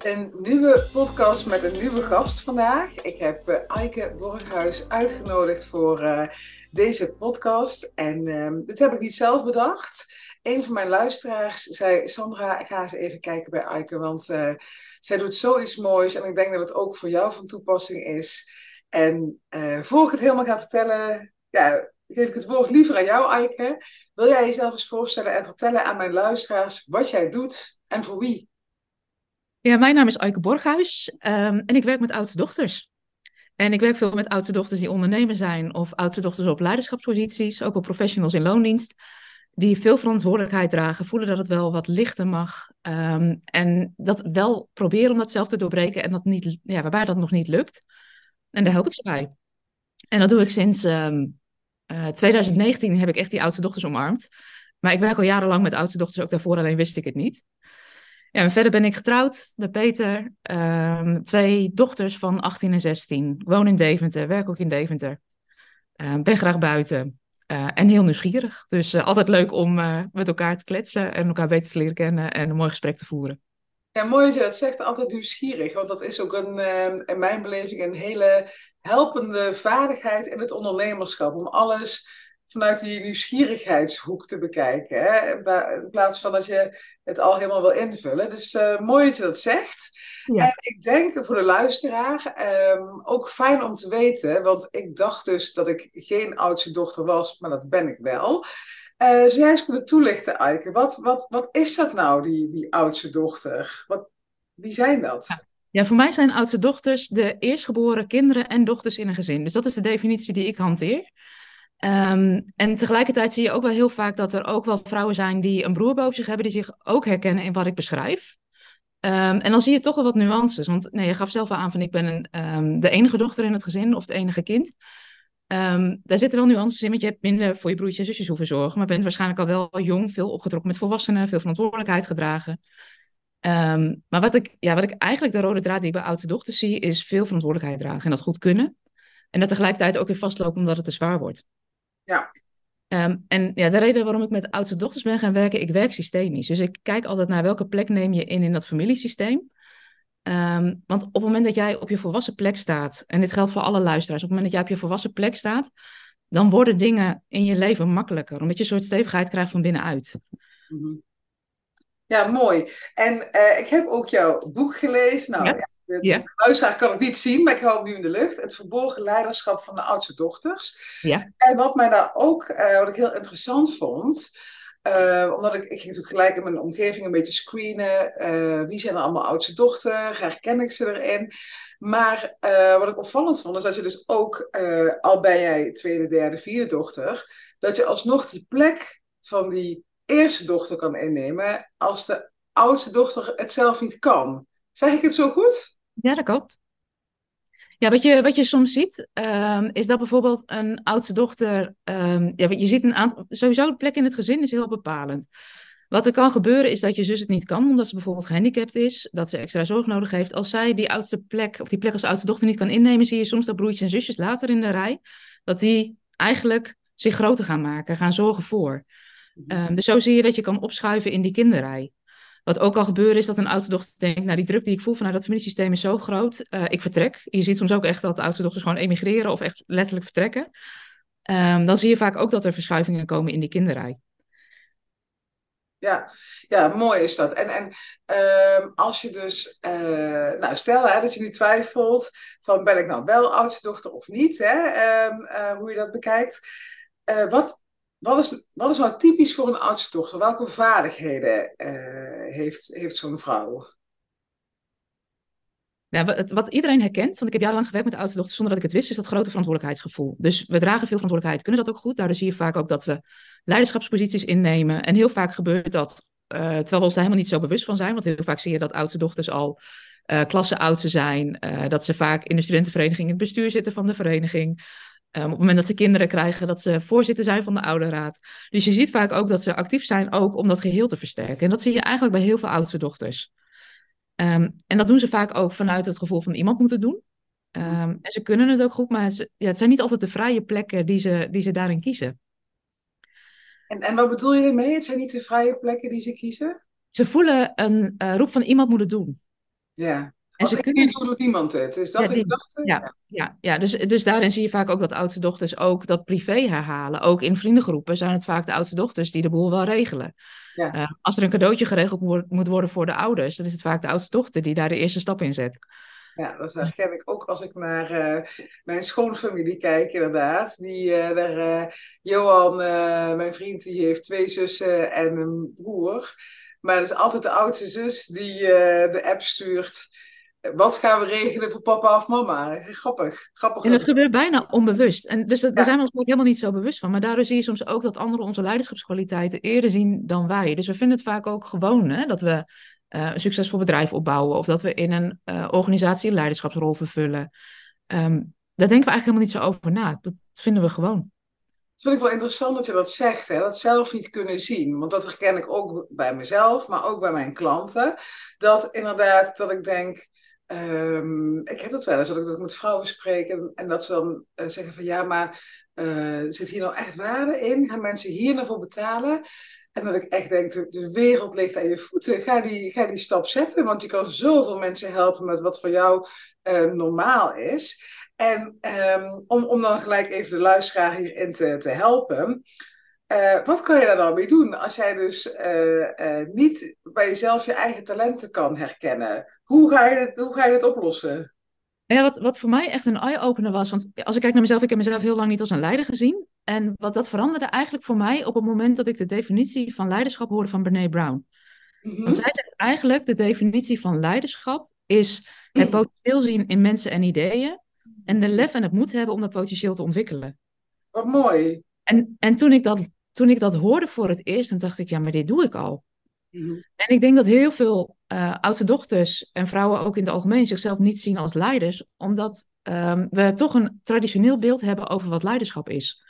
Een nieuwe podcast met een nieuwe gast vandaag. Ik heb uh, Eike Borghuis uitgenodigd voor uh, deze podcast. En uh, dit heb ik niet zelf bedacht. Een van mijn luisteraars zei: Sandra, ga eens even kijken bij Eike, want uh, zij doet zoiets moois. En ik denk dat het ook voor jou van toepassing is. En voor ik het helemaal ga vertellen, ja, geef ik het woord liever aan jou, Eike. Wil jij jezelf eens voorstellen en vertellen aan mijn luisteraars wat jij doet en voor wie? Ja, mijn naam is Eike Borghuis um, en ik werk met oudste dochters. En ik werk veel met oudste dochters die ondernemer zijn of oudste dochters op leiderschapsposities, ook op professionals in loondienst, die veel verantwoordelijkheid dragen, voelen dat het wel wat lichter mag um, en dat wel proberen om dat zelf te doorbreken en dat niet, ja, waarbij dat nog niet lukt. En daar help ik ze bij. En dat doe ik sinds um, uh, 2019 heb ik echt die oudste dochters omarmd. Maar ik werk al jarenlang met oudste dochters, ook daarvoor alleen wist ik het niet. Ja, en verder ben ik getrouwd met Peter. Um, twee dochters van 18 en 16. Ik woon in Deventer, werk ook in Deventer. Uh, ben graag buiten. Uh, en heel nieuwsgierig. Dus uh, altijd leuk om met elkaar te kletsen en elkaar beter te leren kennen en een mooi gesprek te voeren. Ja, mooi dat je dat zegt, altijd nieuwsgierig. Want dat is ook een, in mijn beleving een hele helpende vaardigheid in het ondernemerschap. Om alles vanuit die nieuwsgierigheidshoek te bekijken. Hè? In plaats van dat je het al helemaal wil invullen. Dus uh, mooi dat je dat zegt. Ja. En ik denk voor de luisteraar um, ook fijn om te weten, want ik dacht dus dat ik geen oudste dochter was, maar dat ben ik wel. Uh, zou jij eens kunnen toelichten, Eike? Wat, wat, wat is dat nou, die, die oudste dochter? Wat, wie zijn dat? Ja. Ja, voor mij zijn oudste dochters de eerstgeboren kinderen en dochters in een gezin. Dus dat is de definitie die ik hanteer. Um, en tegelijkertijd zie je ook wel heel vaak dat er ook wel vrouwen zijn die een broer boven zich hebben, die zich ook herkennen in wat ik beschrijf. Um, en dan zie je toch wel wat nuances. Want nee, je gaf zelf al aan van ik ben een, um, de enige dochter in het gezin of het enige kind. daar zitten wel nuances in, want je hebt minder voor je broertjes en zusjes hoeven zorgen. Maar bent waarschijnlijk al wel jong, veel opgetrokken met volwassenen, veel verantwoordelijkheid gedragen. maar wat ik, ja, wat ik eigenlijk de rode draad die ik bij oudste dochters zie, is veel verantwoordelijkheid dragen en dat goed kunnen. En dat tegelijkertijd ook weer vastlopen omdat het te zwaar wordt. Ja. Um, en ja, de reden waarom ik met oudste dochters ben gaan werken, ik werk systemisch. Dus ik kijk altijd naar welke plek neem je in in dat familiesysteem. Um, want op het moment dat jij op je volwassen plek staat, en dit geldt voor alle luisteraars, op het moment dat jij op je volwassen plek staat, dan worden dingen in je leven makkelijker, omdat je een soort stevigheid krijgt van binnenuit. -hmm. Ja, mooi. En uh, ik heb ook jouw boek gelezen. Nou, ja. ja de, ja. luisteraar kan het niet zien, maar ik hou het nu in de lucht. Het verborgen leiderschap van de oudste dochters. Ja. En wat mij daar ook, uh, wat ik heel interessant vond, uh, omdat ik, ik ging natuurlijk gelijk in mijn omgeving een beetje screenen. Uh, wie zijn er allemaal oudste dochter? Herken ik ze erin? Maar wat ik opvallend vond, is dat je dus ook, al ben jij tweede, derde, vierde dochter, dat je alsnog die plek van die eerste dochter kan innemen als de oudste dochter het zelf niet kan. Zeg ik het zo goed? Ja, dat klopt. Ja, wat je, wat je soms ziet, um, is dat bijvoorbeeld een oudste dochter. Um, ja, je ziet een aantal. Sowieso de plek in het gezin is heel bepalend. Wat er kan gebeuren is dat je zus het niet kan, omdat ze bijvoorbeeld gehandicapt is, dat ze extra zorg nodig heeft. Als zij die oudste plek, of die plek als oudste dochter niet kan innemen, zie je soms dat broertjes en zusjes later in de rij, dat die eigenlijk zich groter gaan maken, gaan zorgen voor. Um, dus zo zie je dat je kan opschuiven in die kinderrij. Wat ook al gebeuren is dat een oudste dochter denkt, nou die druk die ik voel vanuit dat familiesysteem is zo groot, uh, ik vertrek. Je ziet soms ook echt dat de oudste dochters gewoon emigreren of echt letterlijk vertrekken. Um, dan zie je vaak ook dat er verschuivingen komen in die kinderrij. Ja, ja, mooi is dat. En, en um, als je dus, uh, nou stel hè, dat je nu twijfelt van ben ik nou wel oudste dochter of niet, hè, um, uh, hoe je dat bekijkt. Wat, wat is, wat is nou typisch voor een oudste dochter? Welke vaardigheden uh, heeft, heeft zo'n vrouw? Ja, wat, wat, iedereen herkent, want ik heb jarenlang gewerkt met oudste dochter zonder dat ik het wist, is dat grote verantwoordelijkheidsgevoel. Dus we dragen veel verantwoordelijkheid, kunnen dat ook goed. Daardoor zie je vaak ook dat we leiderschapsposities innemen. En heel vaak gebeurt dat, uh, terwijl we ons daar helemaal niet zo bewust van zijn. Want heel vaak zie je dat oudste dochters al uh, zijn. Dat ze vaak in de studentenvereniging in het bestuur zitten van de vereniging. Um, op het moment dat ze kinderen krijgen, dat ze voorzitter zijn van de ouderraad. Dus je ziet vaak ook dat ze actief zijn ook om dat geheel te versterken. En dat zie je eigenlijk bij heel veel oudste dochters. Um, en dat doen ze vaak ook vanuit het gevoel van iemand moeten doen. Um, en ze kunnen het ook goed, maar ze, ja, het zijn niet altijd de vrije plekken die ze, die ze daarin kiezen. En, en wat bedoel je ermee? Het zijn niet de vrije plekken die ze kiezen? Ze voelen een uh, roep van iemand moet het doen. Ja. Als ik kunnen... niet doe, doet niemand het. Is dat ja, de gedachte? Ja, ja, ja. Dus, dus daarin zie je vaak ook dat oudste dochters ook dat privé herhalen. Ook in vriendengroepen zijn het vaak de oudste dochters die de boel wel regelen. Ja. Uh, als er een cadeautje geregeld moet worden voor de ouders, dan is het vaak de oudste dochter die daar de eerste stap in zet. Ja, dat herken ik ook als ik naar uh, mijn schoonfamilie kijk, inderdaad. Die, uh, daar, Johan, mijn vriend, die heeft twee zussen en een broer. Maar het is altijd de oudste zus die de app stuurt wat gaan we regelen voor papa of mama? Grappig. grappig en dat gebeurt bijna onbewust. En dus dat, daar zijn we ons ook helemaal niet zo bewust van. Maar daardoor zie je soms ook dat anderen onze leiderschapskwaliteiten eerder zien dan wij. Dus we vinden het vaak ook gewoon hè, dat we uh, een succesvol bedrijf opbouwen. Of dat we in een uh, organisatie een leiderschapsrol vervullen. Um, daar denken we eigenlijk helemaal niet zo over na. Dat vinden we gewoon. Dat vind ik wel interessant dat je dat zegt, hè? dat zelf niet kunnen zien. Want dat herken ik ook bij mezelf, maar ook bij mijn klanten. Dat inderdaad, dat ik denk, Um, ik heb dat wel eens, dat ik, dat met vrouwen spreek en, en dat ze dan uh, zeggen van ja, maar uh, zit hier nou echt waarde in? Gaan mensen hier naar voor betalen? En dat ik echt denk, de, wereld ligt aan je voeten. Ga die, ga die stap zetten, want je kan zoveel mensen helpen met wat voor jou uh, normaal is. En um, om, om dan gelijk even de luisteraar hierin te, te helpen. Uh, wat kan je daar dan mee doen als jij dus uh, uh, niet bij jezelf je eigen talenten kan herkennen? Hoe ga je het, hoe ga je het oplossen? Ja, wat, wat voor mij echt een eye-opener was, want als ik kijk naar mezelf, ik heb mezelf heel lang niet als een leider gezien. En wat dat veranderde eigenlijk voor mij op het moment dat ik de definitie van leiderschap hoorde van Brene Brown. Mm -hmm. Want zij zegt eigenlijk, de definitie van leiderschap is het potentieel zien in mensen en ideeën. En de lef en het moed hebben om dat potentieel te ontwikkelen. Wat mooi. En, en toen, ik dat, toen ik dat hoorde voor het eerst, dan dacht ik, ja, maar dit doe ik al. Mhm. En ik denk dat heel veel uh, oudste dochters en vrouwen ook in het algemeen zichzelf niet zien als leiders, omdat um, we toch een traditioneel beeld hebben over wat leiderschap is.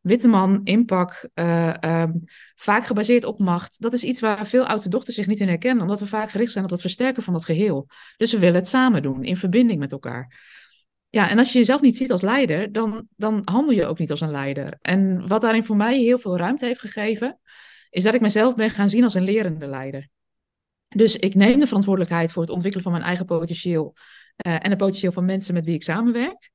Witte man, inpak, uh, um, vaak gebaseerd op macht. Dat is iets waar veel oudste dochters zich niet in herkennen, omdat we vaak gericht zijn op het versterken van dat geheel. Dus we willen het samen doen, in verbinding met elkaar. Ja, en als je jezelf niet ziet als leider, dan, dan handel je ook niet als een leider. En wat daarin voor mij heel veel ruimte heeft gegeven, is dat ik mezelf ben gaan zien als een lerende leider. Dus ik neem de verantwoordelijkheid voor het ontwikkelen van mijn eigen potentieel uh, en het potentieel van mensen met wie ik samenwerk.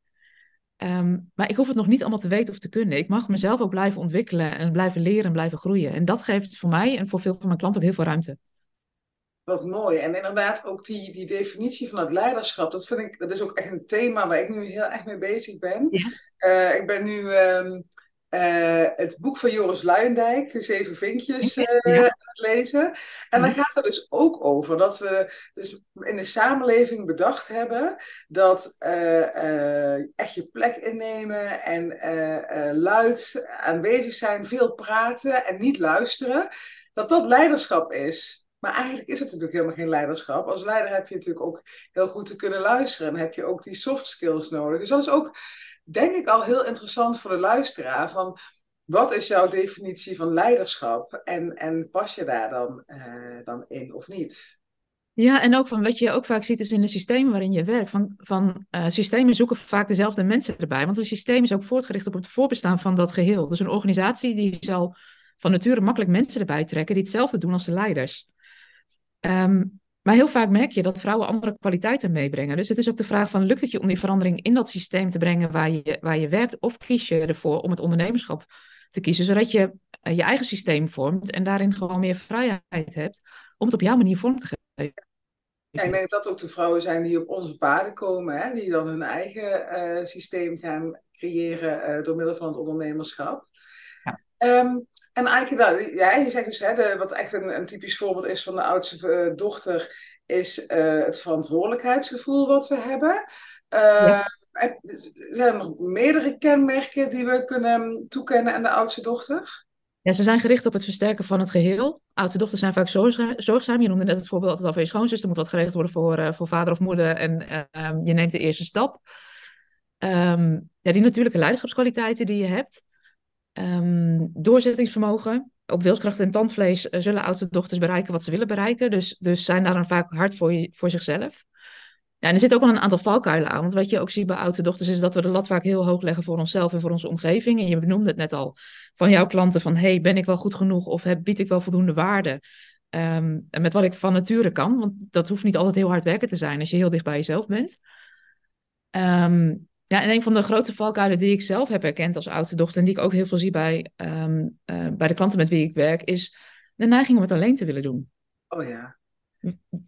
Um, maar ik hoef het nog niet allemaal te weten of te kunnen. Ik mag mezelf ook blijven ontwikkelen en blijven leren en blijven groeien. En dat geeft voor mij en voor veel van mijn klanten ook heel veel ruimte. Wat mooi. En inderdaad, ook die, die definitie van het leiderschap, dat vind ik, dat is ook echt een thema waar ik nu heel erg mee bezig ben. Ja. Uh, ik ben nu um, uh, het boek van Joris Luijendijk, De Zeven Vinkjes, uh, ja. aan het lezen. En dan gaat het dus ook over dat we dus in de samenleving bedacht hebben dat echt je plek innemen en luid aanwezig zijn, veel praten en niet luisteren, dat dat leiderschap is. Maar eigenlijk is het natuurlijk helemaal geen leiderschap. Als leider heb je natuurlijk ook heel goed te kunnen luisteren. En heb je ook die soft skills nodig. Dus dat is ook, denk ik, al heel interessant voor de luisteraar. Van wat is jouw definitie van leiderschap? En, en pas je daar dan, uh, dan in of niet? Ja, en ook van wat je ook vaak ziet is in de systemen waarin je werkt. Van, van uh, systemen zoeken vaak dezelfde mensen erbij. Want een systeem is ook voortgericht op het voorbestaan van dat geheel. Dus een organisatie die zal van nature makkelijk mensen erbij trekken die hetzelfde doen als de leiders. Um, maar heel vaak merk je dat vrouwen andere kwaliteiten meebrengen. Dus het is ook de vraag van, lukt het je om die verandering in dat systeem te brengen waar je, waar je werkt? Of kies je ervoor om het ondernemerschap te kiezen, zodat je uh, je eigen systeem vormt en daarin gewoon meer vrijheid hebt om het op jouw manier vorm te geven? Ja, ik denk dat dat ook de vrouwen zijn die op onze paden komen, hè? die dan hun eigen uh, systeem gaan creëren uh, door middel van het ondernemerschap. Ja. Um, en eigenlijk, nou, ja, je zegt dus, hè, de, wat echt een, een, typisch voorbeeld is van de oudste uh, dochter, is uh, het verantwoordelijkheidsgevoel wat we hebben. Uh, ja. Zijn er nog meerdere kenmerken die we kunnen toekennen aan de oudste dochter? Ja, ze zijn gericht op het versterken van het geheel. Oudste dochters zijn vaak zorgzaam. Je noemde net het voorbeeld altijd al van je schoonzus. Er moet wat geregeld worden voor, voor vader of moeder. En um, je neemt de eerste stap. Um, ja, die natuurlijke leiderschapskwaliteiten die je hebt. Um, doorzettingsvermogen. Op wilskracht en tandvlees uh, zullen oudste dochters bereiken wat ze willen bereiken. Dus, dus zijn daar dan vaak hard voor, je, voor zichzelf. Ja, en er zit ook wel een aantal valkuilen aan. Want wat je ook ziet bij oudste dochters is dat we de lat vaak heel hoog leggen voor onszelf en voor onze omgeving. En je benoemde het net al van jouw klanten van, hey, ben ik wel goed genoeg of heb, bied ik wel voldoende waarde? ehm, met wat ik van nature kan. Want dat hoeft niet altijd heel hard werken te zijn als je heel dicht bij jezelf bent. Ehm, ja, en een van de grote valkuilen die ik zelf heb herkend als oudste dochter, en die ik ook heel veel zie bij, ehm, eh, bij de klanten met wie ik werk, is de neiging om het alleen te willen doen. Oh ja.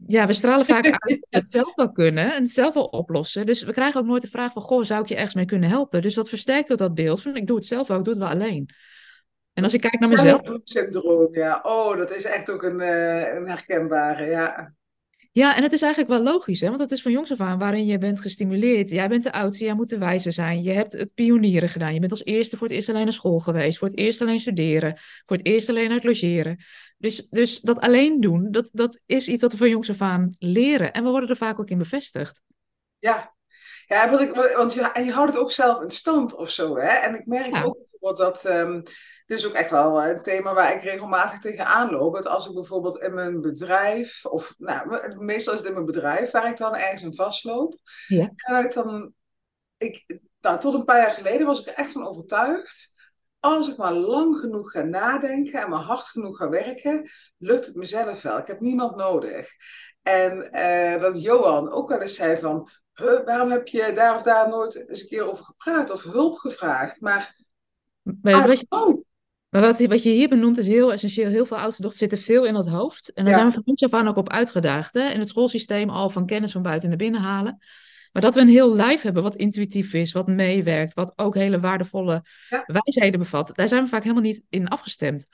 Ja, we stralen vaak uit dat we het zelf wel kunnen en het zelf wel oplossen. Dus we krijgen ook nooit de vraag van, goh, zou ik je ergens mee kunnen helpen? Dus dat versterkt ook dat beeld van, ik doe het zelf wel, ik doe het wel alleen. En als ik kijk naar mezelf... Syndroom, ja. Oh, dat is echt ook een, uh, een herkenbare, ja. Ja, en het is eigenlijk wel logisch, hè? want het is van jongs af aan waarin je bent gestimuleerd. Jij bent de oudste, jij moet de wijze zijn. Je hebt het pionieren gedaan. Je bent als eerste voor het eerst alleen naar school geweest, voor het eerst alleen studeren, voor het eerst alleen uit logeren. Dus, dus dat alleen doen, dat, dat is iets wat we van jongs af aan leren. En we worden er vaak ook in bevestigd. Ja, ja, want, ik, want je, en je houdt het ook zelf in stand of zo. Hè? En ik merk ook bijvoorbeeld dat. Um, dit is ook echt wel een thema waar ik regelmatig tegenaan loop. Dat als ik bijvoorbeeld in mijn bedrijf, of nou, meestal is het in mijn bedrijf waar ik dan ergens in vastloop. Ja. En dat ik dan. Ik, nou, tot een paar jaar geleden was ik er echt van overtuigd. Als ik maar lang genoeg ga nadenken en maar hard genoeg ga werken, lukt het mezelf wel. Ik heb niemand nodig. En uh, dat Johan ook wel eens zei van, waarom heb je daar of daar nooit eens een keer over gepraat of hulp gevraagd? Maar, maar wat, je, maar wat, wat je hier benoemt is heel essentieel. Heel veel oudste dochters zitten veel in het hoofd. En daar zijn we van ons af aan ook op uitgedaagd. Hè? In het schoolsysteem al van kennis van buiten naar binnen halen. Maar dat we een heel lijf hebben wat intuïtief is, wat meewerkt, wat ook hele waardevolle wijsheden bevat. Daar zijn we vaak helemaal niet in afgestemd.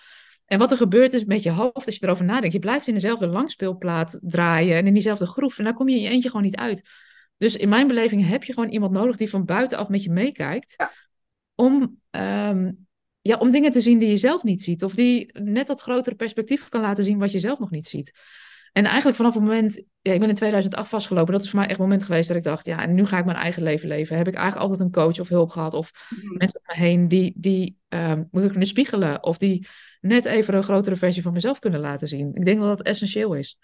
En wat er gebeurt is met je hoofd, als je erover nadenkt, je blijft in dezelfde langspeelplaat draaien en in diezelfde groef. En daar kom je in je eentje gewoon niet uit. Dus in mijn beleving heb je gewoon iemand nodig die van buitenaf met je meekijkt. Ja. Om, um, ja, om dingen te zien die je zelf niet ziet. Of die net dat grotere perspectief kan laten zien wat je zelf nog niet ziet. En eigenlijk vanaf het moment, ja, ik ben in 2008 vastgelopen. Dat is voor mij echt het moment geweest dat ik dacht, ja, en nu ga ik mijn eigen leven leven. Heb ik eigenlijk altijd een coach of hulp gehad of mhm. mensen om me heen die, die um, me kunnen spiegelen. Of die net even een grotere versie van mezelf kunnen laten zien. Ik denk dat dat essentieel is.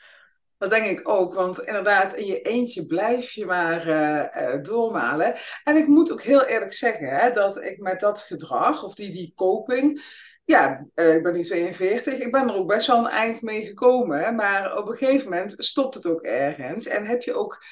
Dat denk ik ook, want inderdaad, in je eentje blijf je maar uh, doormalen. En ik moet ook heel eerlijk zeggen hè, dat ik met dat gedrag, of die, die coping, ja, uh, ik ben nu 42, ik ben er ook best wel een eind mee gekomen. Maar op een gegeven moment stopt het ook ergens. En heb je ook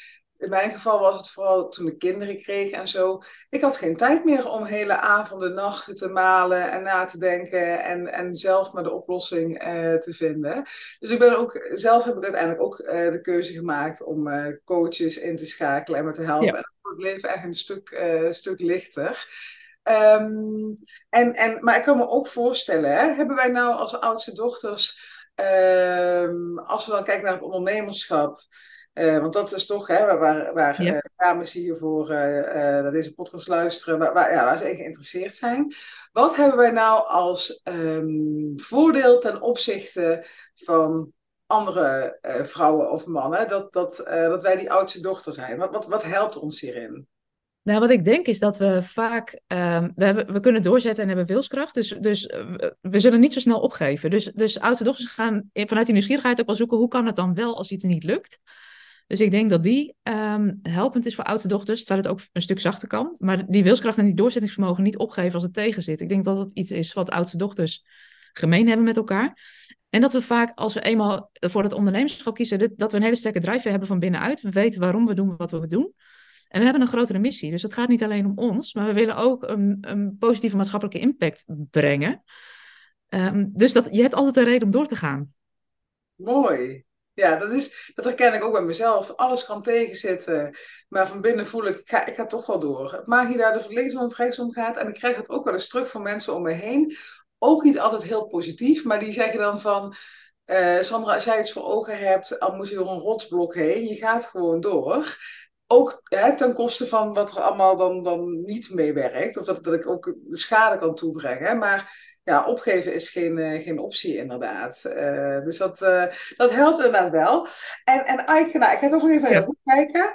in mijn geval was het vooral toen ik kinderen kreeg en zo. Ik had geen tijd meer om hele avonden, nachten te malen en na te denken en, en zelf maar de oplossing eh, te vinden. Dus ik ben ook, zelf heb ik uiteindelijk ook uh, de keuze gemaakt om uh, coaches in te schakelen en me te helpen. Ja. En dan wordt het leven echt een stuk, stuk lichter. Um, en, en, maar ik kan me ook voorstellen, hè, hebben wij nou als oudste dochters, um, als we dan kijken naar het ondernemerschap, uh, want dat is toch hè, waar, waar ja. uh, dames hiervoor uh, naar deze podcast luisteren, waar, waar, ja, waar ze in geïnteresseerd zijn. Wat hebben wij nou als um, voordeel ten opzichte van andere vrouwen of mannen, dat, dat, dat wij die oudste dochter zijn? Wat, wat, wat helpt ons hierin? Nou, wat ik denk is dat we vaak, um, we, hebben, we kunnen doorzetten en hebben wilskracht, dus, dus we zullen niet zo snel opgeven. Dus, dus oudste dochters gaan vanuit die nieuwsgierigheid ook wel zoeken, hoe kan het dan wel als iets niet lukt? Dus ik denk dat die um, helpend is voor oudste dochters, terwijl het ook een stuk zachter kan. Maar die wilskracht en die doorzettingsvermogen niet opgeven als het tegen zit. Ik denk dat dat iets is wat oudste dochters gemeen hebben met elkaar. En dat we vaak, als we eenmaal voor het ondernemerschap kiezen, dat we een hele sterke drijfveer hebben van binnenuit. We weten waarom we doen wat we doen. En we hebben een grotere missie. Dus het gaat niet alleen om ons, maar we willen ook een, een positieve maatschappelijke impact brengen. Um, dus dat, je hebt altijd een reden om door te gaan. Mooi. Ja, dat, is, dat herken ik ook bij mezelf. Alles kan tegenzitten, maar van binnen voel ik, ik ga, toch wel door. Het niet uit of het linksom of rechtsom gaat. En ik krijg het ook wel eens terug van mensen om me heen. Ook niet altijd heel positief, maar die zeggen dan van... Uh, Sandra, als jij iets voor ogen hebt, al moet je door een rotsblok heen. Je gaat gewoon door. Ook hè, ten koste van wat er allemaal dan, dan niet meewerkt. Of dat, dat ik ook de schade kan toebrengen. Maar ja, opgeven is geen, uh, geen optie inderdaad. Uh, dus dat, uh, dat helpt inderdaad wel. En, en Ike, nou, ik ga toch nog even ja. kijken.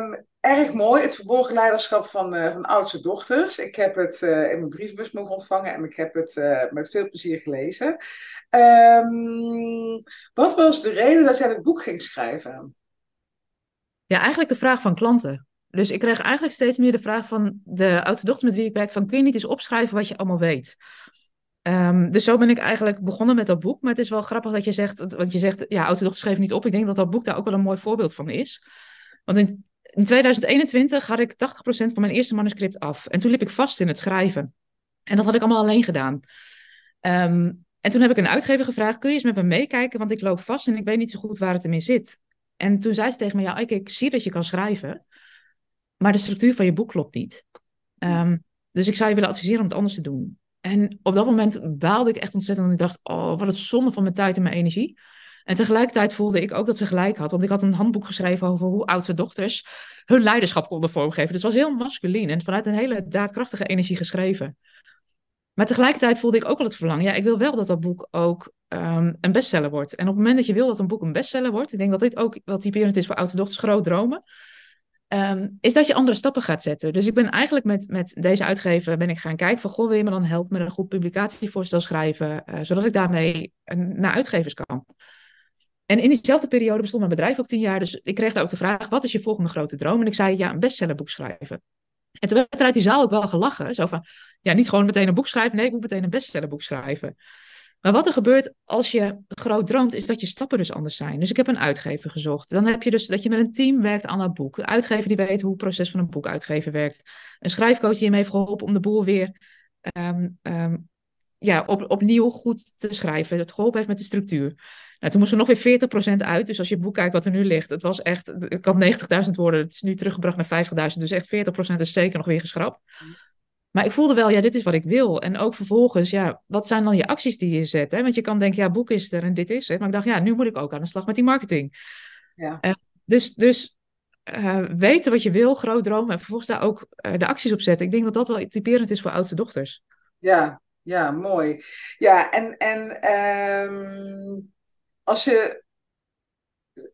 Um, erg mooi, het verborgen leiderschap van, van oudste dochters. Ik heb het in mijn brievenbus mogen ontvangen en ik heb het met veel plezier gelezen. Um, wat was de reden dat jij het boek ging schrijven? Ja, eigenlijk de vraag van klanten. Dus ik kreeg eigenlijk steeds meer de vraag van de oudste dochter met wie ik werk: van kun je niet eens opschrijven wat je allemaal weet? Ehm, dus zo ben ik eigenlijk begonnen met dat boek. Maar het is wel grappig dat je zegt, want je zegt, ja, oudste dochter schreef niet op. Ik denk dat dat boek daar ook wel een mooi voorbeeld van is. Want in, in 2021 had ik 80% van mijn eerste manuscript af. En toen liep ik vast in het schrijven. En dat had ik allemaal alleen gedaan. Ehm, en toen heb ik een uitgever gevraagd, kun je eens met me meekijken? Want ik loop vast en ik weet niet zo goed waar het in zit. En toen zei ze tegen me, ja, ik zie dat je kan schrijven. Maar de structuur van je boek klopt niet. Um, dus ik zou je willen adviseren om het anders te doen. En op dat moment baalde ik echt ontzettend. Want ik dacht, oh, wat een zonde van mijn tijd en mijn energie. En tegelijkertijd voelde ik ook dat ze gelijk had. Want ik had een handboek geschreven over hoe oudste dochters hun leiderschap konden vormgeven. Dus het was heel masculien en vanuit een hele daadkrachtige energie geschreven. Maar tegelijkertijd voelde ik ook wel het verlangen. Ja, ik wil wel dat dat boek ook um, een bestseller wordt. En op het moment dat je wil dat een boek een bestseller wordt, ik denk dat dit ook wel typerend is voor oudste dochters, groot dromen. Ehm, is dat je andere stappen gaat zetten. Dus ik ben eigenlijk met, met deze uitgever ben ik gaan kijken van, goh, wil je me dan helpen met een goed publicatievoorstel schrijven, uh, zodat ik daarmee naar uitgevers kan. En in diezelfde periode bestond mijn bedrijf ook tien jaar, dus ik kreeg daar ook de vraag, wat is je volgende grote droom? En ik zei, ja, een bestsellerboek schrijven. En toen werd er uit die zaal ook wel gelachen, zo van, ja, niet gewoon meteen een boek schrijven, nee, ik moet meteen een bestsellerboek schrijven. Maar wat er gebeurt als je groot droomt, is dat je stappen dus anders zijn. Dus ik heb een uitgever gezocht. Dan heb je dus dat je met een team werkt aan dat boek. Een uitgever die weet hoe het proces van een boek uitgeven werkt. Een schrijfcoach die hem heeft geholpen om de boel weer um, um, ja, op, opnieuw goed te schrijven. Het geholpen heeft met de structuur. Nou, toen moest er nog weer 40% uit. Dus als je boek kijkt wat er nu ligt, het was echt, ik had 90.000 woorden. Het is nu teruggebracht naar 50.000. Dus echt 40% is zeker nog weer geschrapt. Maar ik voelde wel, ja, dit is wat ik wil. En ook vervolgens, ja, wat zijn dan je acties die je zet? Hè? Want je kan denken, ja, boek is er en dit is het. Maar ik dacht, ja, nu moet ik ook aan de slag met die marketing. Ja. Uh, dus dus uh, weten wat je wil, groot dromen en vervolgens daar ook uh, de acties op zetten. Ik denk dat dat wel typerend is voor oudste dochters. Ja, ja, mooi. Ja, en, en um, als je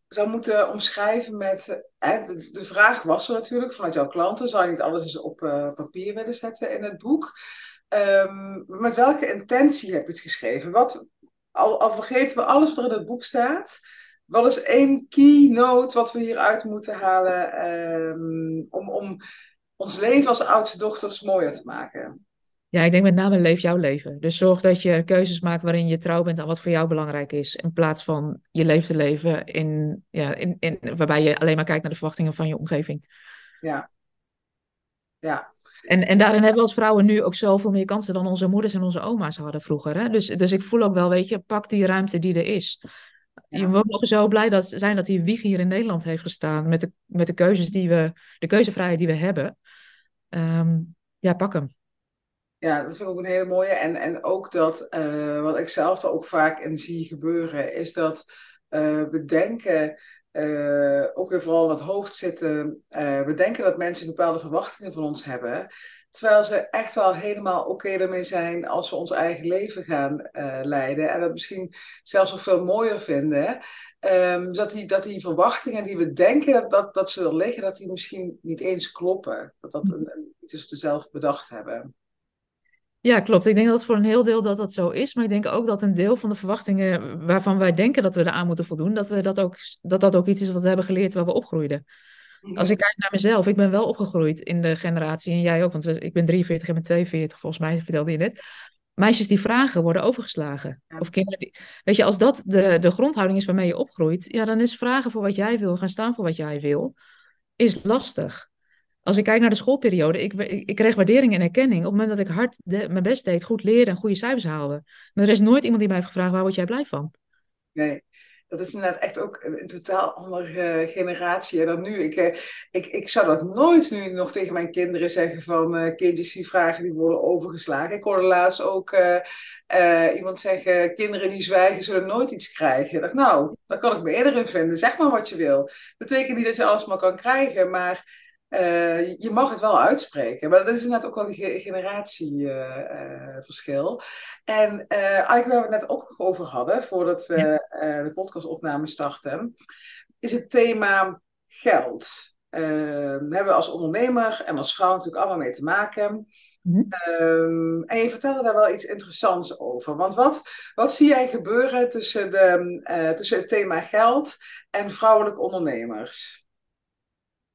zou moeten omschrijven met. Hè, de, vraag was er natuurlijk vanuit jouw klanten: zou je niet alles eens op uh, papier willen zetten in het boek? Um, met welke intentie heb je het geschreven? Wat, al, al vergeten we alles wat er in het boek staat. Wat is één keynote wat we hieruit moeten halen um, om, om ons leven als oudste dochters mooier te maken? Ja, ik denk met name leef jouw leven. Dus zorg dat je keuzes maakt waarin je trouw bent aan wat voor jou belangrijk is. In plaats van je leven te leven in, ja, in, in, waarbij je alleen maar kijkt naar de verwachtingen van je omgeving. Ja. Ja. En, en daarin hebben we als vrouwen nu ook zoveel meer kansen dan onze moeders en onze oma's hadden vroeger. Hè? Dus, dus ik voel ook wel, weet je, pak die ruimte die er is. Ja. We mogen zo blij dat, zijn dat die wieg hier in Nederland heeft gestaan. Met de, met de keuzes die we, de keuzevrijheid die we hebben. Um, ja, pak hem. Ja, dat vind ik ook een hele mooie. En, en ook dat, uh, wat ik zelf er ook vaak in zie gebeuren, is dat uh, we denken, uh, ook weer vooral in het hoofd zitten, we denken dat mensen bepaalde verwachtingen van ons hebben. Terwijl ze echt wel helemaal oké ermee zijn als we ons eigen leven gaan leiden. En dat misschien zelfs nog veel mooier vinden. Um, dat, die, dat die verwachtingen die we denken dat, dat ze er liggen, dat die misschien niet eens kloppen. Dat dat een, iets is wat we zelf bedacht hebben. Ja, klopt. Ik denk dat voor een heel deel dat dat zo is. Maar ik denk ook dat een deel van de verwachtingen waarvan wij denken dat we eraan moeten voldoen, dat, we dat, ook, dat dat ook iets is wat we hebben geleerd waar we opgroeiden. Als ik kijk naar mezelf, ik ben wel opgegroeid in de generatie, en jij ook, want ik ben 43 en ben 42, volgens mij vertelde je net. Meisjes die vragen worden overgeslagen. Of kinderen die... Weet je, als dat de, de grondhouding is waarmee je opgroeit, ja, dan is vragen voor wat jij wil, gaan staan voor wat jij wil, is lastig als ik kijk naar de schoolperiode, ik, ik, kreeg waardering en erkenning op het moment dat ik hard mijn best deed, goed leerde en goede cijfers haalde. Maar er is nooit iemand die mij heeft gevraagd, waar word jij blij van? Nee, dat is inderdaad echt ook een, totaal andere generatie dan nu. Ik, eh, ik, ik zou dat nooit nu nog tegen mijn kinderen zeggen van uh, kindjes die vragen die worden overgeslagen. Ik hoorde laatst ook iemand zeggen, kinderen die zwijgen zullen nooit iets krijgen. Ik dacht, nou, daar kan ik me eerder in vinden. Zeg maar wat je wil. Betekent niet dat je alles maar kan krijgen, maar uh, je mag het wel uitspreken, maar dat is inderdaad ook wel die generatieverschil. Uh, uh, en eigenlijk waar we het net ook over hadden, voordat we de podcastopname starten, is het thema geld. hebben we als ondernemer en als vrouw natuurlijk allemaal mee te maken. Mm-hmm. Um, en je vertelde daar wel iets interessants over. Want wat, wat zie jij gebeuren tussen, de, tussen het thema geld en vrouwelijke ondernemers?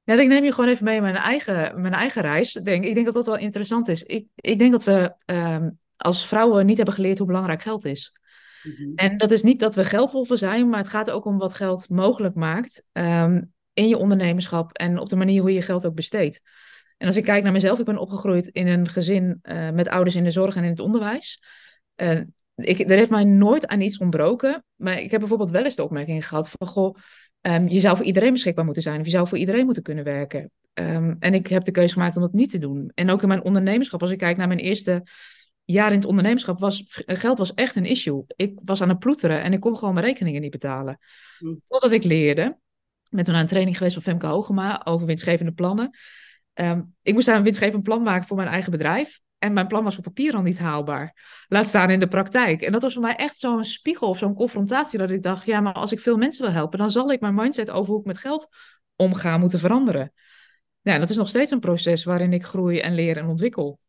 Ik neem je gewoon even mee in mijn eigen, mijn eigen reis. Ik denk, ik denk dat dat wel interessant is. Ik, ik denk dat we um, als vrouwen niet hebben geleerd hoe belangrijk geld is. Mhm. En dat is niet dat we geldwolven zijn, maar het gaat ook om wat geld mogelijk maakt ehm, in je ondernemerschap en op de manier hoe je geld ook besteedt. En als ik kijk naar mezelf, ik ben opgegroeid in een gezin uh, met ouders in de zorg en in het onderwijs. Uh, ik, er heeft mij nooit aan iets ontbroken. Maar ik heb bijvoorbeeld wel eens de opmerking gehad van... Goh, um, je zou voor iedereen beschikbaar moeten zijn. Of je zou voor iedereen moeten kunnen werken. Um, en ik heb de keuze gemaakt om dat niet te doen. En ook in mijn ondernemerschap, als ik kijk naar mijn eerste jaar in het ondernemerschap... Was, geld was echt een issue. Ik was aan het ploeteren en ik kon gewoon mijn rekeningen niet betalen. Mm. Totdat ik leerde... Ik ben toen aan een training geweest van Femke Hogema over winstgevende plannen. Um, ik moest daar een winstgevend plan maken voor mijn eigen bedrijf. En mijn plan was op papier al niet haalbaar. Laat staan in de praktijk. En dat was voor mij echt zo'n spiegel of zo'n confrontatie. Dat ik dacht, ja, maar als ik veel mensen wil helpen, dan zal ik mijn mindset over hoe ik met geld omga moeten veranderen. Ja, dat is nog steeds een proces waarin ik groei en leer en ontwikkel.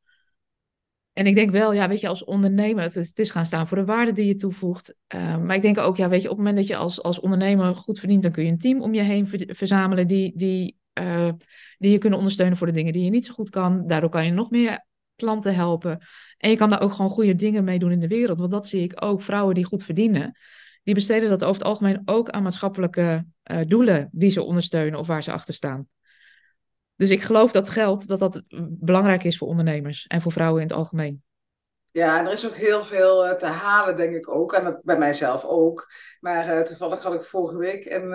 En ik denk wel, ja, weet je, als ondernemer, het is, het is gaan staan voor de waarde die je toevoegt. Uh, maar ik denk ook, ja, weet je, op het moment dat je als, als ondernemer goed verdient, dan kun je een team om je heen verzamelen die, die, uh, die je kunnen ondersteunen voor de dingen die je niet zo goed kan. Daardoor kan je nog meer klanten helpen. En je kan daar ook gewoon goede dingen mee doen in de wereld. Want dat zie ik ook. Vrouwen die goed verdienen, die besteden dat over het algemeen ook aan maatschappelijke uh, doelen die ze ondersteunen of waar ze achter staan. Dus ik geloof dat geld dat dat belangrijk is voor ondernemers en voor vrouwen in het algemeen. Ja, en er is ook heel veel uh, te halen, denk ik ook. En dat bij mijzelf ook. Maar uh, toevallig had ik vorige week een,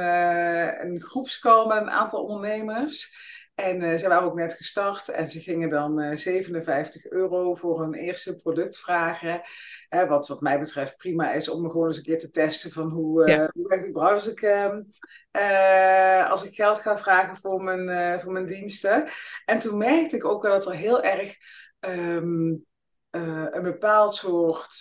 een groepscall met een aantal ondernemers. En uh, ze waren ook net gestart en ze gingen dan uh, 57 euro voor hun eerste product vragen. Uh, wat wat mij betreft prima is om gewoon eens een keer te testen van hoe, ja. hoe werkt het als ik, ehm, als ik geld ga vragen voor mijn, voor mijn diensten. En toen merkte ik ook wel dat er heel erg um, uh, een bepaald soort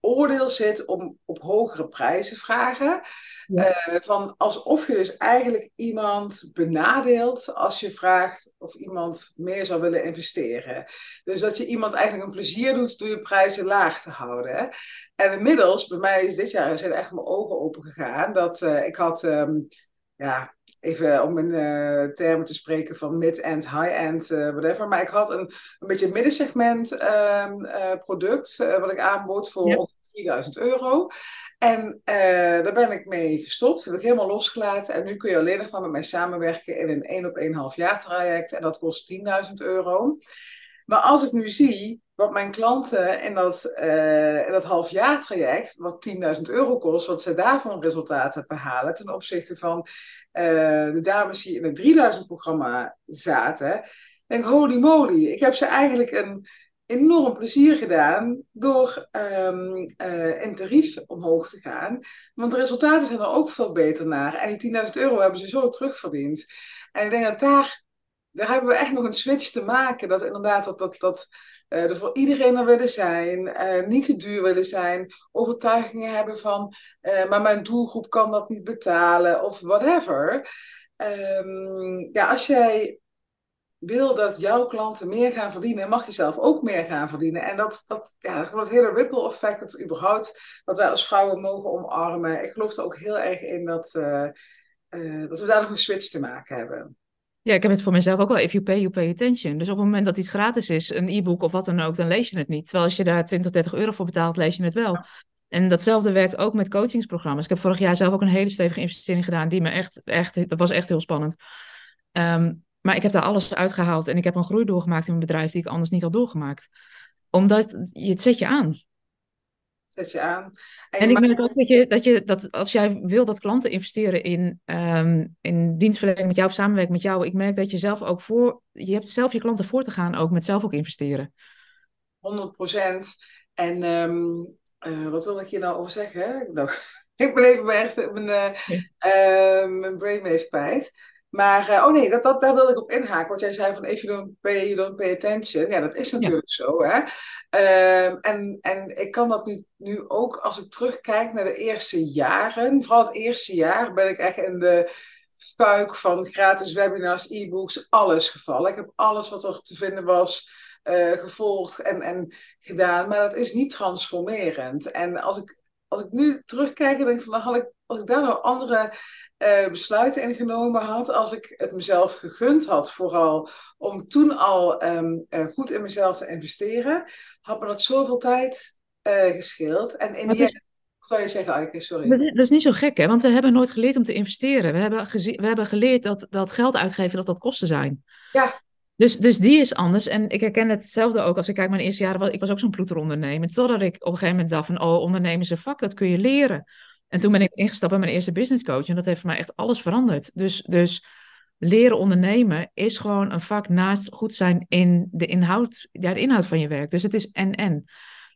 oordeel zit om op hogere prijzen vragen. Ja. Uh, van alsof je dus eigenlijk iemand benadeelt als je vraagt of iemand meer zou willen investeren. Dus dat je iemand eigenlijk een plezier doet door je prijzen laag te houden. En inmiddels, bij mij is dit jaar zijn echt mijn ogen open gegaan. Dat uh, ik had, um, ja, even om in uh, termen te spreken van mid-end, high-end, uh, whatever. Maar ik had een, een beetje een middensegment uh, product wat ik aanbood voor ja. 3000 euro. En daar ben ik mee gestopt, heb ik helemaal losgelaten. En nu kun je alleen nog maar met mij samenwerken in een 1 op 1,5 jaar traject. En dat kost 10.000 euro. Maar als ik nu zie wat mijn klanten in dat, uh, in dat halfjaartraject, wat 10.000 euro kost, wat ze daarvan resultaten behalen ten opzichte van uh, de dames die in het 3000 programma zaten, denk holy moly, ik heb ze eigenlijk een enorm plezier gedaan door um, uh, in tarief omhoog te gaan. Want de resultaten zijn er ook veel beter naar. En die 10.000 euro hebben ze zo terugverdiend. En ik denk dat daar daar hebben we echt nog een switch te maken. Dat inderdaad dat, dat, dat uh, er voor iedereen er willen zijn, uh, niet te duur willen zijn, overtuigingen hebben van, uh, maar mijn doelgroep kan dat niet betalen of whatever. Um, ja, als jij wil dat jouw klanten meer gaan verdienen, mag je zelf ook meer gaan verdienen. En dat, dat, ja, dat hele ripple effect, dat überhaupt wat wij als vrouwen mogen omarmen. Ik geloof er ook heel erg in dat, dat we daar nog een switch te maken hebben. Ja, ik heb het voor mezelf ook wel. If you pay, you pay attention. Dus op het moment dat iets gratis is, een e-book of wat dan ook, dan lees je het niet. Terwijl als je daar 20, 30 euro voor betaalt, lees je het wel. Ja. En datzelfde werkt ook met coachingsprogramma's. Ik heb vorig jaar zelf ook een hele stevige investering gedaan, die me echt, echt, dat was echt heel spannend. Um, maar ik heb daar alles uitgehaald en ik heb een groei doorgemaakt in mijn bedrijf die ik anders niet had doorgemaakt. Omdat je het zet je aan zet je aan. En, en ik merk ook dat, je, dat, je, dat als jij wil dat klanten investeren in, um, in dienstverlening met jou of samenwerken met jou, ik merk dat je zelf ook voor, je hebt zelf je klanten voor te gaan ook met zelf ook investeren. 100 procent. En um, uh, wat wil ik hier nou over zeggen? Nou, ik ben even mijn, mijn, uh, uh, mijn brainwave kwijt. Maar, uh, oh nee, dat, dat, daar wilde ik op inhaken. Want jij zei van if you don't pay, you don't pay attention. Ja, dat is natuurlijk ja. zo. Hè? Um, en, en ik kan dat nu, nu ook, als ik terugkijk naar de eerste jaren, vooral het eerste jaar, ben ik echt in de fuik van gratis webinars, e-books, alles gevallen. Ik heb alles wat er te vinden was uh, gevolgd en, en gedaan. Maar dat is niet transformerend. En als ik, als ik nu terugkijk, denk ik van, dan had ik als ik daar nou andere uh, besluiten in genomen had, als ik het mezelf gegund had, vooral om toen al um, uh, goed in mezelf te investeren, had me dat zoveel tijd uh, gescheeld. En in die zou je zeggen, Aike, sorry. Dat is niet zo gek, hè? Want we hebben nooit geleerd om te investeren. We hebben, we hebben geleerd dat, dat geld uitgeven, dat dat kosten zijn. Ja. Dus, dus die is anders. En ik herken hetzelfde ook als ik kijk mijn eerste jaren. Ik was ook zo'n ploeterondernemer. Totdat ik op een gegeven moment dacht van, oh, ondernemen is een vak, dat kun je leren. En toen ben ik ingestapt bij mijn eerste business coach. En dat heeft voor mij echt alles veranderd. Dus, dus leren ondernemen is gewoon een vak naast goed zijn in de inhoud, ja, de inhoud van je werk. Dus het is en-en.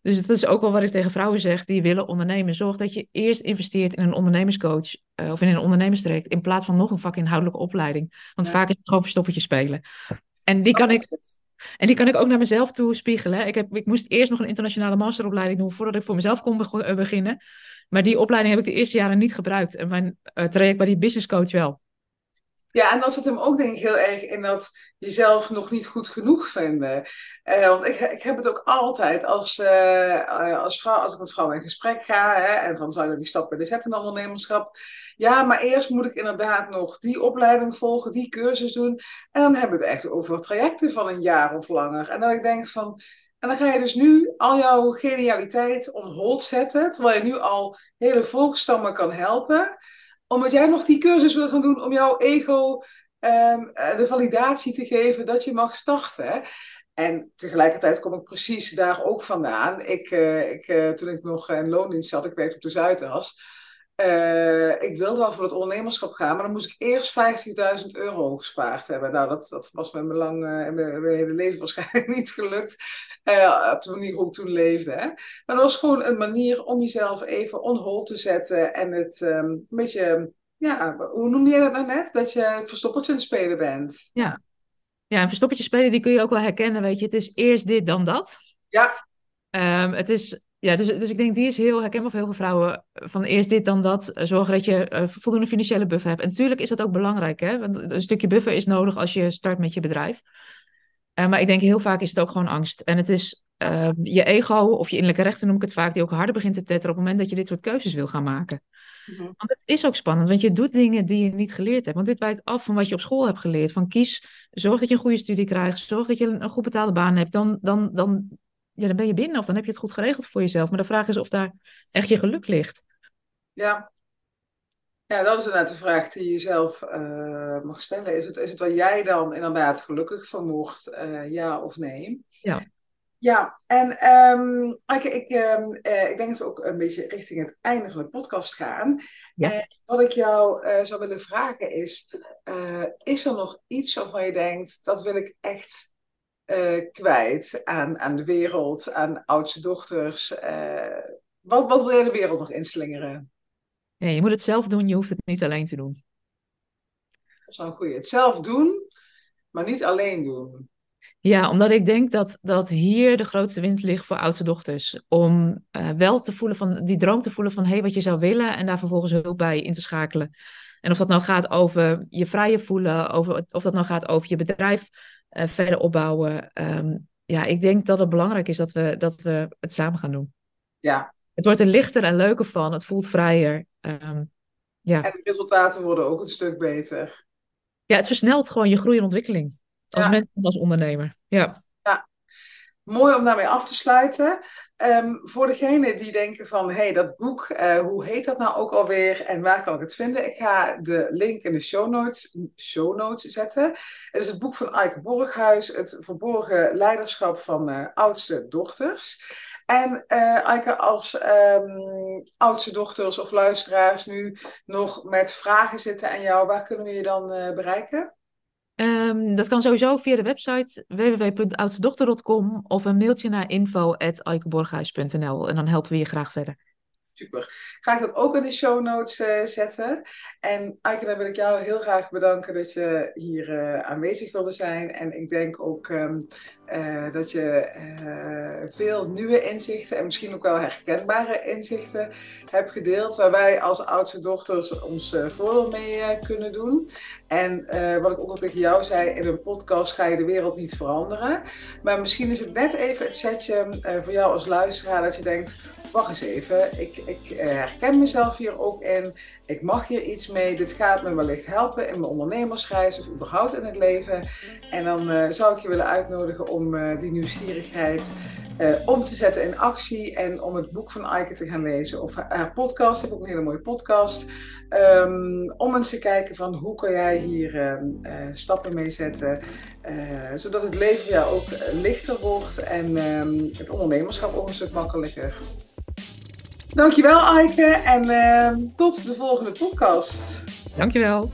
Dus dat is ook wel wat ik tegen vrouwen zeg die willen ondernemen. Zorg dat je eerst investeert in een ondernemerscoach uh, of in een ondernemerstraject in plaats van nog een vakinhoudelijke opleiding. Want vaak is het gewoon verstoppertje spelen. En die kan ik. En die kan ik ook naar mezelf toe spiegelen. Ik, heb, ik moest eerst nog een internationale masteropleiding doen voordat ik voor mezelf kon eh, beginnen. Maar die opleiding heb ik de eerste jaren niet gebruikt. En mijn uh, traject bij die business coach wel. Ja, en dat zit hem ook denk ik heel erg in dat jezelf nog niet goed genoeg vinden. Uh, want ik, ik heb het ook altijd als, uh, als, vrouw, als ik met vrouwen in gesprek ga, hè, en van zou je die stap willen zetten in ondernemerschap. Ja, maar eerst moet ik inderdaad nog die opleiding volgen, die cursus doen. En dan hebben we het echt over trajecten van een jaar of langer. En dan ik denk van, en dan ga je dus nu al jouw genialiteit on hold zetten, terwijl je nu al hele volkstammen kan helpen omdat jij nog die cursus wil gaan doen om jouw ego um, de validatie te geven dat je mag starten. En tegelijkertijd kom ik precies daar ook vandaan. Ik, uh, ik, uh, toen ik nog in loondienst zat, ik werkte op de Zuidas. Uh, ik wilde wel voor het ondernemerschap gaan, maar dan moest ik eerst 50.000 euro gespaard hebben. Nou, dat, dat was mijn, lang, uh, mijn, mijn hele leven waarschijnlijk niet gelukt. Uh, op de manier hoe ik toen leefde. Hè. Maar dat was gewoon een manier om jezelf even on hold te zetten en het um, een beetje, ja, hoe noemde je dat nou net? Dat je verstoppertje aan het spelen bent. Ja. ja, een verstoppertje spelen, die kun je ook wel herkennen, weet je. Het is eerst dit, dan dat. Ja. Um, het is ja, dus, dus ik denk die is heel herkenbaar voor heel veel vrouwen. Van eerst dit, dan dat. Zorgen dat je uh, voldoende financiële buffer hebt. En natuurlijk is dat ook belangrijk, hè? Want een stukje buffer is nodig als je start met je bedrijf. Uh, maar ik denk heel vaak is het ook gewoon angst. En het is uh, je ego of je innerlijke rechten, noem ik het vaak, die ook harder begint te tetteren op het moment dat je dit soort keuzes wil gaan maken. Mm -hmm. Want het is ook spannend, want je doet dingen die je niet geleerd hebt. Want dit wijkt af van wat je op school hebt geleerd. Van kies, zorg dat je een goede studie krijgt, zorg dat je een, een goed betaalde baan hebt. Dan, dan, dan ja, dan ben je binnen of dan heb je het goed geregeld voor jezelf. Maar de vraag is of daar echt je geluk ligt. Ja, ja dat is inderdaad de vraag die je zelf uh, mag stellen. Is het, is het waar jij dan inderdaad gelukkig van wordt, uh, ja of nee? Ja. Ja, en um, ik, ik, um, uh, ik denk dat we ook een beetje richting het einde van de podcast gaan. Ja. En wat ik jou zou willen vragen is, is er nog iets waarvan je denkt, dat wil ik echt uh, kwijt aan, aan de wereld, aan oudste dochters? Uh, wat, wat wil jij de wereld nog inslingeren? Ja, je moet het zelf doen, je hoeft het niet alleen te doen. Dat is wel een goeie. Het zelf doen, maar niet alleen doen. Ja, omdat ik denk dat, dat hier de grootste wind ligt voor oudste dochters. Om uh, wel te voelen van, die droom te voelen van hé, hey, wat je zou willen en daar vervolgens hulp bij in te schakelen. En of dat nou gaat over je vrije voelen, over, of dat nou gaat over je bedrijf uh, verder opbouwen. Um, ja, ik denk dat het belangrijk is dat we, dat we het samen gaan doen. Ja. Het wordt er lichter en leuker van. Het voelt vrijer. Um, ja. En de resultaten worden ook een stuk beter. Ja, het versnelt gewoon je groei en ontwikkeling. Als ja. mens en als ondernemer. Ja. Mooi om daarmee af te sluiten. Um, voor degenen die denken van, hé, hey, dat boek, uh, hoe heet dat nou ook alweer en waar kan ik het vinden? Ik ga de link in de show notes, show notes zetten. Het is het boek van Eike Borghuis, het verborgen leiderschap van uh, oudste dochters. En uh, Eike, als um, oudste dochters of luisteraars nu nog met vragen zitten aan jou, waar kunnen we je dan bereiken? Um, dat kan sowieso via de website www.oudstedochter.com of een mailtje naar info.aikeborghuis.nl en dan helpen we je graag verder. Super. Ga ik dat ook in de show notes uh, zetten. En dan wil ik jou heel graag bedanken dat je hier uh, aanwezig wilde zijn. En ik denk ook um, uh, dat je veel nieuwe inzichten en misschien ook wel herkenbare inzichten hebt gedeeld. Waar wij als oudste dochters ons voordeel mee kunnen doen. En wat ik ook al tegen jou zei, in een podcast ga je de wereld niet veranderen. Maar misschien is het net even het setje voor jou als luisteraar dat je denkt wacht eens even, ik, ik herken mezelf hier ook in. ik mag hier iets mee, dit gaat me wellicht helpen in mijn ondernemersreis of überhaupt in het leven. En dan uh, zou ik je willen uitnodigen om uh, die nieuwsgierigheid om te zetten in actie en om het boek van Aike te gaan lezen. Of haar podcast, heeft ook een hele mooie podcast. Um, om eens te kijken van hoe kan jij hier uh, stappen mee zetten. Zodat het leven jou ook lichter wordt en um, het ondernemerschap ook een stuk makkelijker. Dankjewel Aike en ehm, tot de volgende podcast. Dankjewel.